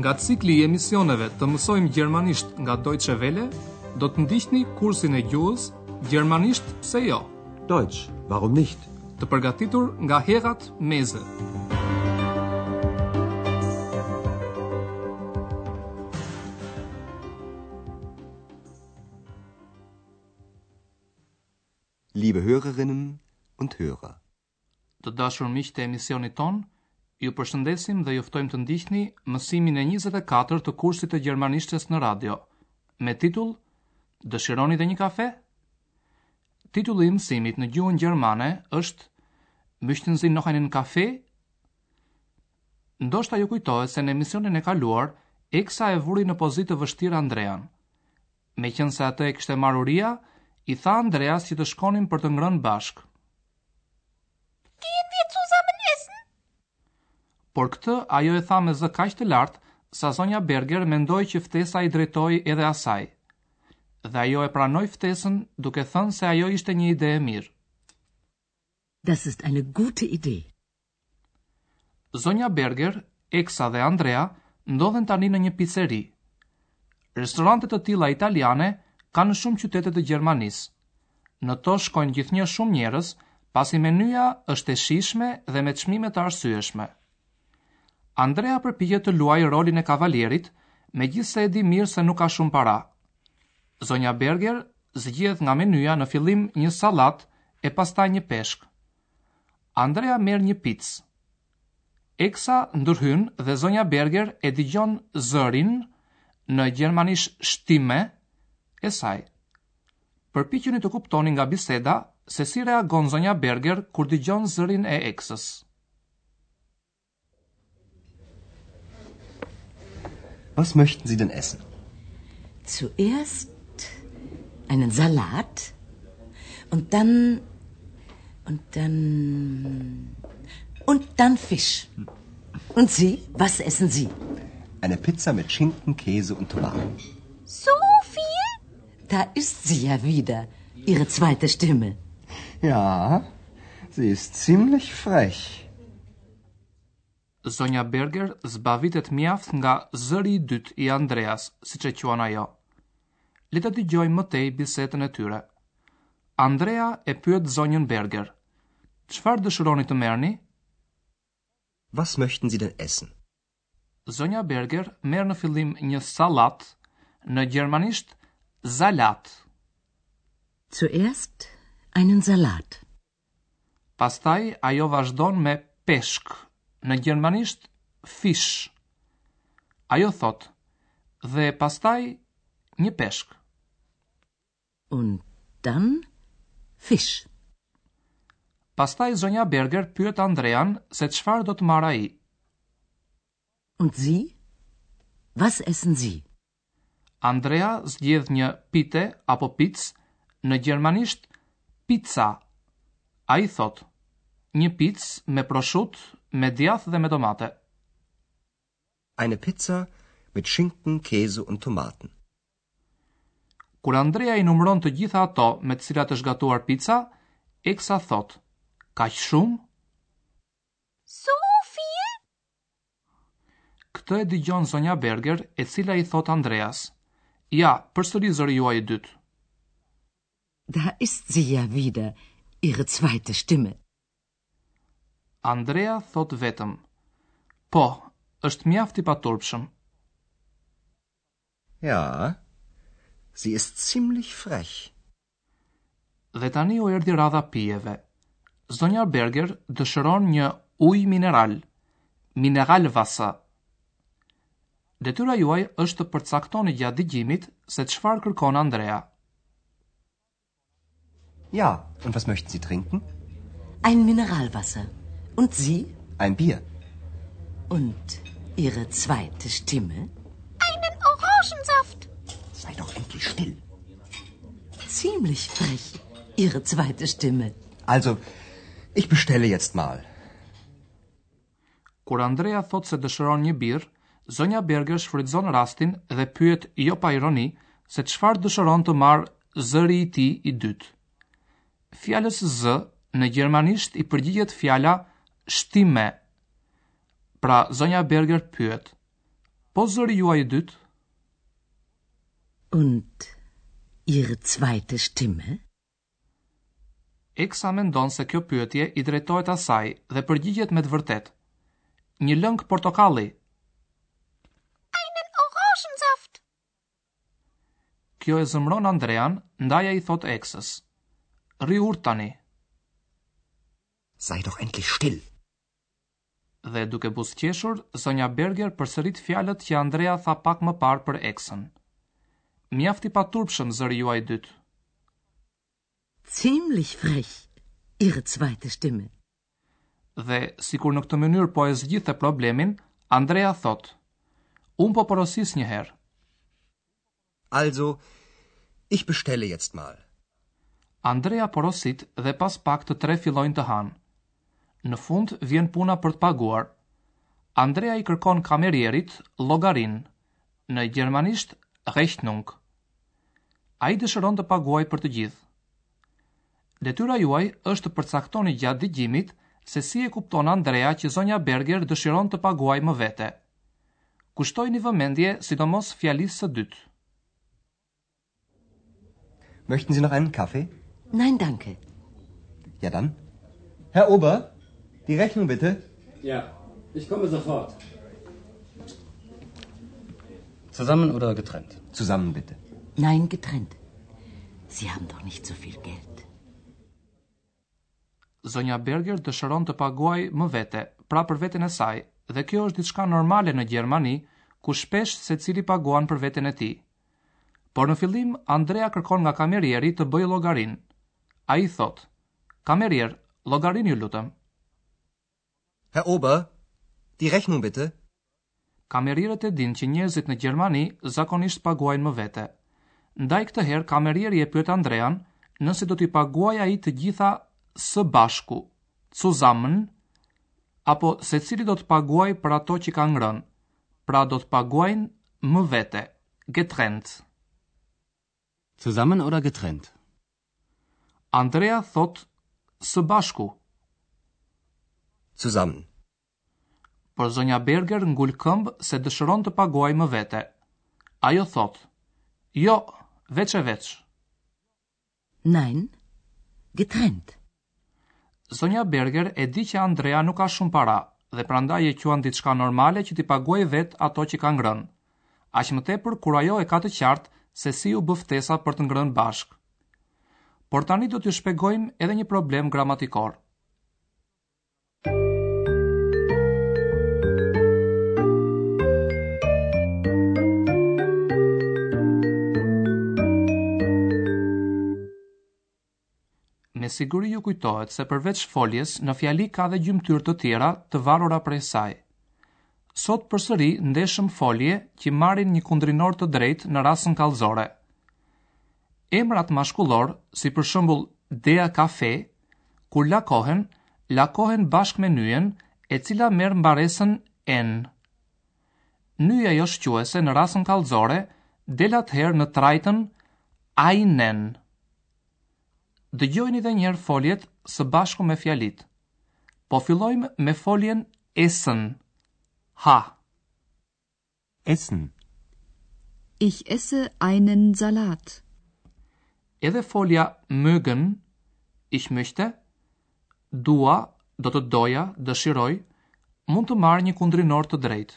Nga cikli i emisioneve të mësojmë gjermanisht nga Deutsche Welle, do të ndiqni kursin e gjuhës Gjermanisht pse jo? Deutsch, warum nicht? Të përgatitur nga Herrad Meese. Liebe Hörerinnen und Hörer. Të dashur miq të emisionit tonë, ju përshëndesim dhe ju ftojmë të ndiqni mësimin e 24 të kursit të gjermanishtes në radio, me titull Dëshironi dhe një kafe? Titulli i mësimit në gjuhën gjermane është Möchten Sie noch einen Kaffee? Ndoshta ju kujtohet se në emisionin e kaluar, Eksa e vuri në pozitë të vështirë Andrean. Meqënëse atë e kishte marrë uria, i tha Andreas që të shkonin për të ngrënë bashkë. Gehen wir zusammen essen? Por këtë ajo e tha me zë kaq të lartë, sa zonja Berger mendoi që ftesa i drejtohej edhe asaj. Dhe ajo e pranoi ftesën duke thënë se ajo ishte një ide e mirë. Das ist eine gute Idee. Zonja Berger, Eksa dhe Andrea ndodhen tani në një piceri. Restorante të tilla italiane ka në shumë qytete të Gjermanisë. Në to shkojnë gjithnjë shumë njerëz, pasi menyja është e shijshme dhe me çmime të arsyeshme. Andrea përpiqet të luajë rolin e kavalierit, megjithëse e di mirë se nuk ka shumë para. Zonja Berger zgjedh nga menyja në fillim një sallatë e pastaj një peshk. Andrea merr një picë. Eksa ndërhyn dhe zonja Berger e dëgjon zërin në gjermanisht Stimme e saj. Përpiquni të kuptoni nga biseda se si reagon zonja Berger kur dëgjon zërin e Eksës. Was möchten Sie denn essen? Zuerst einen Salat und dann und dann und dann Fisch. Und Sie, was essen Sie? Eine Pizza mit Schinken, Käse und Tomaten. So viel? Da ist sie ja wieder, Ihre zweite Stimme. Ja, sie ist ziemlich frech. Zonja Berger zbavitet mjaft nga zëri i dytë i Andreas, siç e quan ajo. Le të dëgjojmë më tej bisedën e tyre. Andrea e pyet zonjën Berger, Çfarë dëshironi të merrni? Was möchten Sie denn essen? Zonja Berger merr në fillim një sallatë, në gjermanisht Salat. Zuerst einen Salat. Pastaj ajo vazhdon me peshk, në gjermanisht Fisch. Ajo thotë, Dhe pastaj një peshk. Und dann Fisch. Pastaj zonja Berger pyet Andrean se çfarë do të marrë ai. Und Sie? Was essen Sie? Andrea zgjedh një pite apo picë, në gjermanisht pizza. Ai thotë, një picë me proshutë, me djathë dhe me domate. Eine Pizza mit Schinken, Käse und Tomaten. Kur Andrea i numëron të gjitha ato me të cilat është gatuar pica, Eksa thotë, kaq shumë? So viel? Këtë e dëgjon zonja Berger, e cila i thotë Andreas, ja, përsëri zëri juaj i dytë. Da ist sie ja wieder, ihre zweite Stimme. Andrea thotë vetëm, po, është mjaft i paturpshëm. Ja, sie ist ziemlich frech. Dhe tani u erdhi radha pijeve. Zonja Berger dëshiron një ujë mineral, Mineralwasser. Detyra juaj është të përcaktoni gjatë dëgjimit se çfarë kërkon Andrea. Ja, und was möchten Sie trinken? Ein Mineralwasser. Und Sie? Ein Bier. Und Ihre zweite Stimme? Einen Orangensaft. Sei doch endlich still. Ziemlich frech, Ihre zweite Stimme. Also, ich bestelle jetzt mal. Kur Andrea thotë se dëshiron një birrë, zonja Berger shfrytëzon rastin dhe pyet jo pa ironi se çfarë dëshiron të marrë zëri i tij i dytë. Fjalës "zë" në gjermanisht i përgjigjet fjala Stimme. Pra zonja Berger pyet, Po zëri juaj i dytë? Und Ihre zweite Stimme? Eksa mendon se kjo pyetje i drejtohet asaj dhe përgjigjet me të vërtetë, Një lëng portokalli! Einen Orangensaft! Kjo e zemëron Andrean, ndaj ai i thotë Eksës, Rri urtë tani! Sei doch endlich still! Dhe duke buzëqeshur, zonja Berger përsërit fjalët që Andrea tha pak më parë për Eksën. Mjaft i paturpshëm zëri juaj i dytë. Ziemlich frech, Ihre zweite Stimme. Dhe, sikur në këtë mënyrë po e zgjidhte problemin, Andrea thotë, Unë po porosis një herë. Also, ich bestelle jetzt mal. Andrea porosit dhe pas pak të tre fillojnë të hanë. Në fund vjen puna për të paguar. Andrea i kërkon kamerierit llogarinë, në gjermanisht Rechnung. Ai dëshiron të paguajë për të gjithë. Detyra juaj është të përcaktoni gjatë dëgjimit se si e kupton Andrea që zonja Berger dëshiron të paguajë më vete. Kushtoj një vëmendje, sidomos fjalisë së dytë. Möchten Sie noch einen Kaffee? Nein, danke. Ja dann. Herr Ober, Die Rechnung bitte. Ja, ich komme sofort. Zusammen oder getrennt? Zusammen bitte. Nein, getrennt. Sie haben doch nicht so viel Geld. Zonja Berger dëshiron të paguajë më vete, pra për veten e saj, dhe kjo është diçka normale në Gjermani, ku shpesh secili paguan për veten e tij. Por në fillim, Andrea kërkon nga kamerieri të bëjë llogarinë. Ai thotë, Kamerier, llogarinë ju lutem. Herr Ober, die Rechnung bitte. Kamerierët e dinë që njerëzit në Gjermani zakonisht paguajnë më vete. Ndaj këtë herë kamerieri e pyet Andrean nëse do t'i paguajë ai të gjitha së bashku, zusammen, apo secili do të paguajë për ato që ka ngrënë, pra do të paguajnë më vete, getrennt. Zusammen oder getrennt? Andrea thotë së bashku. Zusammen. Por zonja Berger ngul këmbë se dëshiron të paguajë më vete. Ajo thotë, Jo, veç e veç. Nein, getrennt. Zonja Berger e di që Andrea nuk ka shumë para dhe prandaj e quan diçka normale që t'i paguajë vetë ato që ka ngrënë. Aq më tepër kur ajo e ka të qartë se si u bë ftesa për të ngrënë bashkë. Por tani do t'ju shpjegojmë edhe një problem gramatikor. Me siguri ju kujtohet se përveç foljes në fjali ka dhe gjymtyrë të tjera të varura prej saj. Sot përsëri ndeshëm folje që marrin një kundrinor të drejtë në rasën kallëzore. Emrat mashkullorë, si për shembull der Kaffee, kur lakohen, lakohen bashkë me nyjen, e cila merr mbaresën en. Nyja joshquese në rasën kallëzore del atëherë në trajtën einen. Dëgjojini dhe njëherë foljet së bashku me fjalitë. Po fillojmë me foljen essen. Ha. Essen. Ich esse einen Salat. Edhe folja mögen, ich möchte, dua, do të doja, dëshiroj, mund të marrë një kundrinor të drejtë.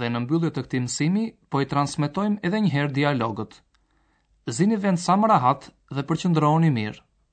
Dhe në mbyllje të këtij mësimi po i transmetojmë edhe një herë dialogët. Zini vend sa më rahat dhe përqendrohuni mirë.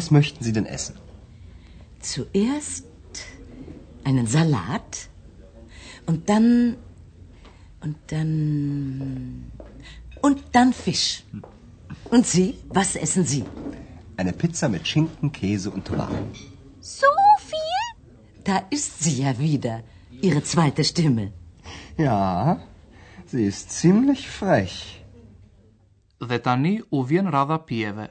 Was möchten Sie denn essen? Zuerst einen Salat und dann und dann und dann Fisch. Und Sie, was essen Sie? Eine Pizza mit Schinken, Käse und Tomaten. So viel? Da ist sie ja wieder, Ihre zweite Stimme. Ja, sie ist ziemlich frech. Detani uvjen rada pijeve.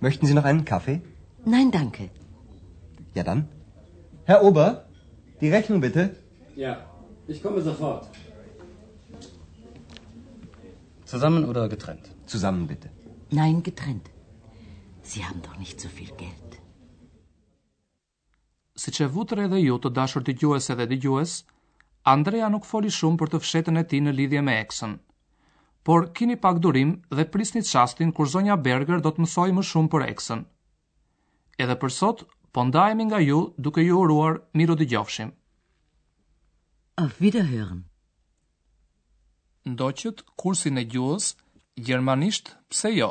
Möchten Sie noch einen Kaffee? Nein, danke. Ja, dann. Herr Ober, di Rechnung bitte. Ja, ich komme sofort. Zusammen oder getrennt? Zusammen bitte. Nein, getrennt. Sie haben doch nicht so viel Geld. Siç e vutë re edhe ju të dashur dëgjuese dhe dëgjues, Andrea nuk foli shumë për të fshehtën e tij në lidhje me eksën. Por kini pak durim dhe prisni çastin kur zonja Berger do të mësojë më shumë për eksën. Edhe për sot po ndahemi nga ju duke ju uruar mirudëgjofshim. Auf Wiederhören. Ndoqët kursin e gjuhës gjermanisht pse jo?